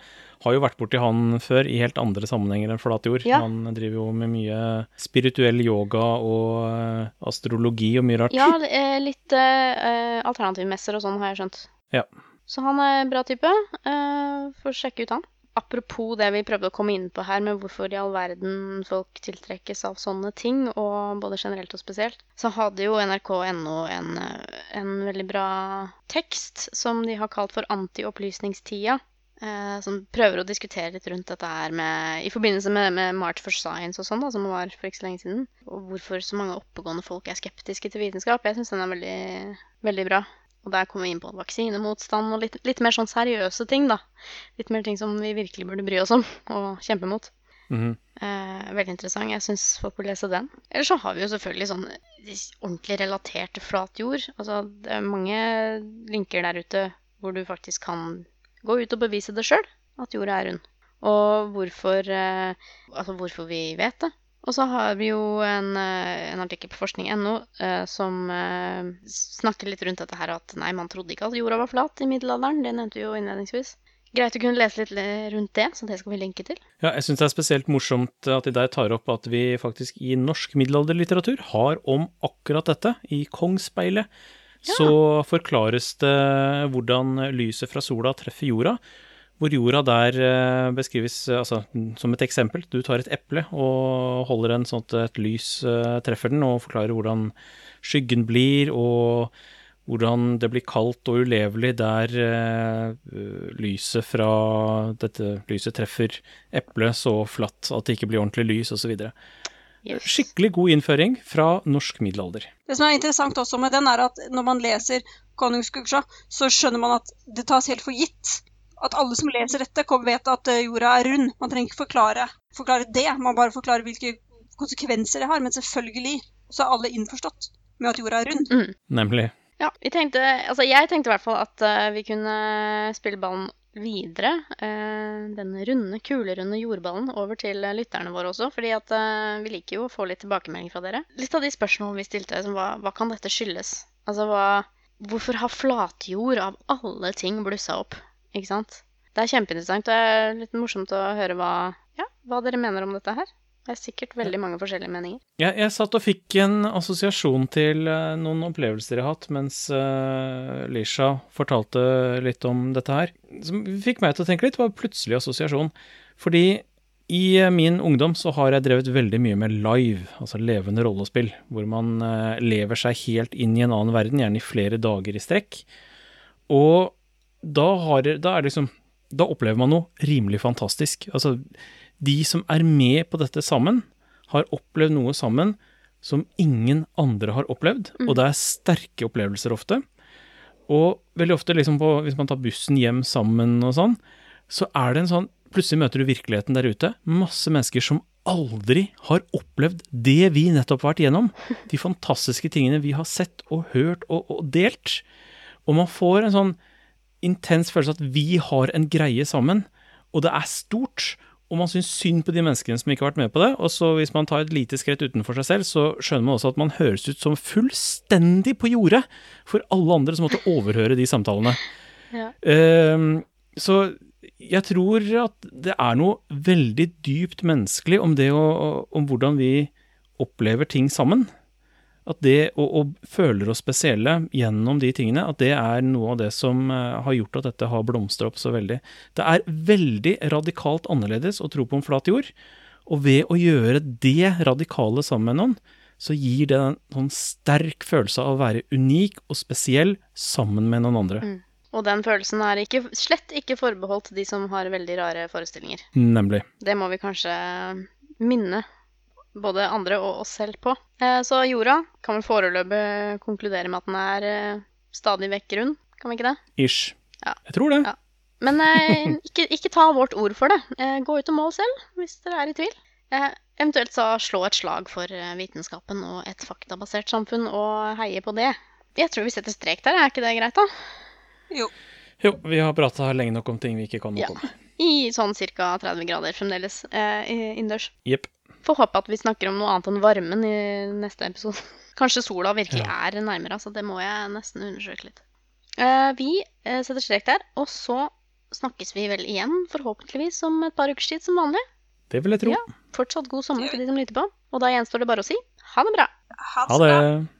har jo vært borti han før i helt andre sammenhenger enn flatjord. Ja. Han driver jo med mye spirituell yoga og uh, astrologi og mye rart. Ja, litt alternativmesser og sånn, har jeg skjønt. Ja. Så han er en bra type. Uh, Får sjekke ut han. Apropos det vi prøvde å komme inn på her, med hvorfor i all verden folk tiltrekkes av sånne ting, og både generelt og spesielt, så hadde jo nrk.no en, en veldig bra tekst som de har kalt for Antiopplysningstida. Eh, som prøver å diskutere litt rundt dette her med, i forbindelse med, med March for Science og sånn, da, som var for ikke så lenge siden. Og hvorfor så mange oppegående folk er skeptiske til vitenskap. Jeg syns den er veldig, veldig bra. Og der kommer vi inn på vaksinemotstand og litt, litt, mer sånn seriøse ting, da. Litt mer ting som vi virkelig burde bry oss om og kjempe mot. Mm -hmm. eh, veldig interessant. Jeg syns folk burde lese den. Eller så har vi jo selvfølgelig sånn ordentlig relatert til flat jord. Altså, det er mange linker der ute hvor du faktisk kan gå ut og bevise det sjøl, at jorda er rund. Og hvorfor, eh, altså hvorfor vi vet det. Og så har vi jo en, eh, en artikkel på forskning.no eh, som eh, snakker litt rundt dette her at nei, man trodde ikke at jorda var flat i middelalderen. Det nevnte vi jo innledningsvis. Greit å kunne lese litt rundt det, så det skal vi linke til. Ja, jeg syns det er spesielt morsomt at de der tar opp at vi faktisk i norsk middelalderlitteratur har om akkurat dette. I Kongsspeilet ja. så forklares det hvordan lyset fra sola treffer jorda hvor jorda der eh, beskrives eh, altså, som et eksempel. Du tar et eple og holder en sånn at et lys eh, treffer den, og forklarer hvordan skyggen blir, og hvordan det blir kaldt og ulevelig der lyset fra dette lyset treffer eplet så flatt at det ikke blir ordentlig lys, osv. Yes. Skikkelig god innføring fra norsk middelalder. Det som er interessant også med den, er at når man leser Konungskuksja, så skjønner man at det tas helt for gitt at alle som leser dette, vet at eh, jorda er rund. Man trenger ikke forklare, forklare det, man bare forklarer hvilke konsekvenser det har. Men selvfølgelig så er alle innforstått med at jorda er rund. Mm. Nemlig. Ja, vi tenkte, altså jeg tenkte i hvert fall at uh, vi kunne spille ballen videre. Uh, denne runde, kulerunde jordballen over til uh, lytterne våre også. fordi at vi liker jo å få litt tilbakemelding fra dere. Litt av de spørsmålene vi stilte, som hva, hva kan dette skyldes? Altså hva hvorfor har flatjord av alle ting blussa opp? Ikke sant? Det er kjempeinteressant, og det er litt morsomt å høre hva, ja, hva dere mener om dette her. Det er sikkert veldig mange forskjellige meninger. Jeg, jeg satt og fikk en assosiasjon til eh, noen opplevelser jeg har hatt mens uh, Lisha fortalte litt om dette her. Som fikk meg til å tenke litt, var plutselig assosiasjon. Fordi i eh, min ungdom så har jeg drevet veldig mye med live, altså levende rollespill, hvor man lever seg helt inn i en annen verden, gjerne i flere dager i strekk. Og da, har, da er liksom Da opplever man noe rimelig fantastisk. Altså, de som er med på dette sammen, har opplevd noe sammen som ingen andre har opplevd, og det er sterke opplevelser ofte. Og veldig ofte, liksom på, hvis man tar bussen hjem sammen og sånn, så er det en sånn Plutselig møter du virkeligheten der ute. Masse mennesker som aldri har opplevd det vi nettopp har vært igjennom. <laughs> De fantastiske tingene vi har sett og hørt og, og delt. Og man får en sånn intens følelse at vi har en greie sammen, og det er stort. Og man syns synd på de menneskene som ikke har vært med på det. Og så hvis man tar et lite skritt utenfor seg selv, så skjønner man også at man høres ut som fullstendig på jordet for alle andre som måtte overhøre de samtalene. <laughs> Ja. Ehm, så jeg tror at det er noe veldig dypt menneskelig om det å, om hvordan vi opplever ting sammen. At det å, å føler oss spesielle gjennom de tingene, at det er noe av det som eh, har gjort at dette har blomstra opp så veldig. Det er veldig radikalt annerledes å tro på en flat jord, og ved å gjøre det radikale sammen med noen, så gir det en sånn sterk følelse av å være unik og spesiell sammen med noen andre. Mm. Og den følelsen er ikke, slett ikke forbeholdt de som har veldig rare forestillinger. Nemlig. Det må vi kanskje minne både andre og oss selv på. Eh, så jorda kan vel foreløpig konkludere med at den er eh, stadig vekk rund, kan vi ikke det? Ish. Ja. Jeg tror det. Ja. Men eh, <laughs> ikke, ikke ta vårt ord for det. Eh, gå ut og mål selv, hvis dere er i tvil. Eh, eventuelt så slå et slag for vitenskapen og et faktabasert samfunn, og heie på det. Jeg tror vi setter strek der, er ikke det greit, da? Jo. Jo, vi har prata lenge nok om ting vi ikke kan noe Ja. om. I sånn ca. 30 grader fremdeles eh, innendørs. Jepp. Får håpe at vi snakker om noe annet enn varmen i neste episode. <laughs> Kanskje sola virkelig er nærmere, altså. Det må jeg nesten undersøke litt. Eh, vi eh, setter strek der, og så snakkes vi vel igjen, forhåpentligvis om et par ukers tid som vanlig. Det vil jeg tro. Ja. Fortsatt god sommer til de som lytter på. Og da gjenstår det bare å si ha det bra. Ha det. det.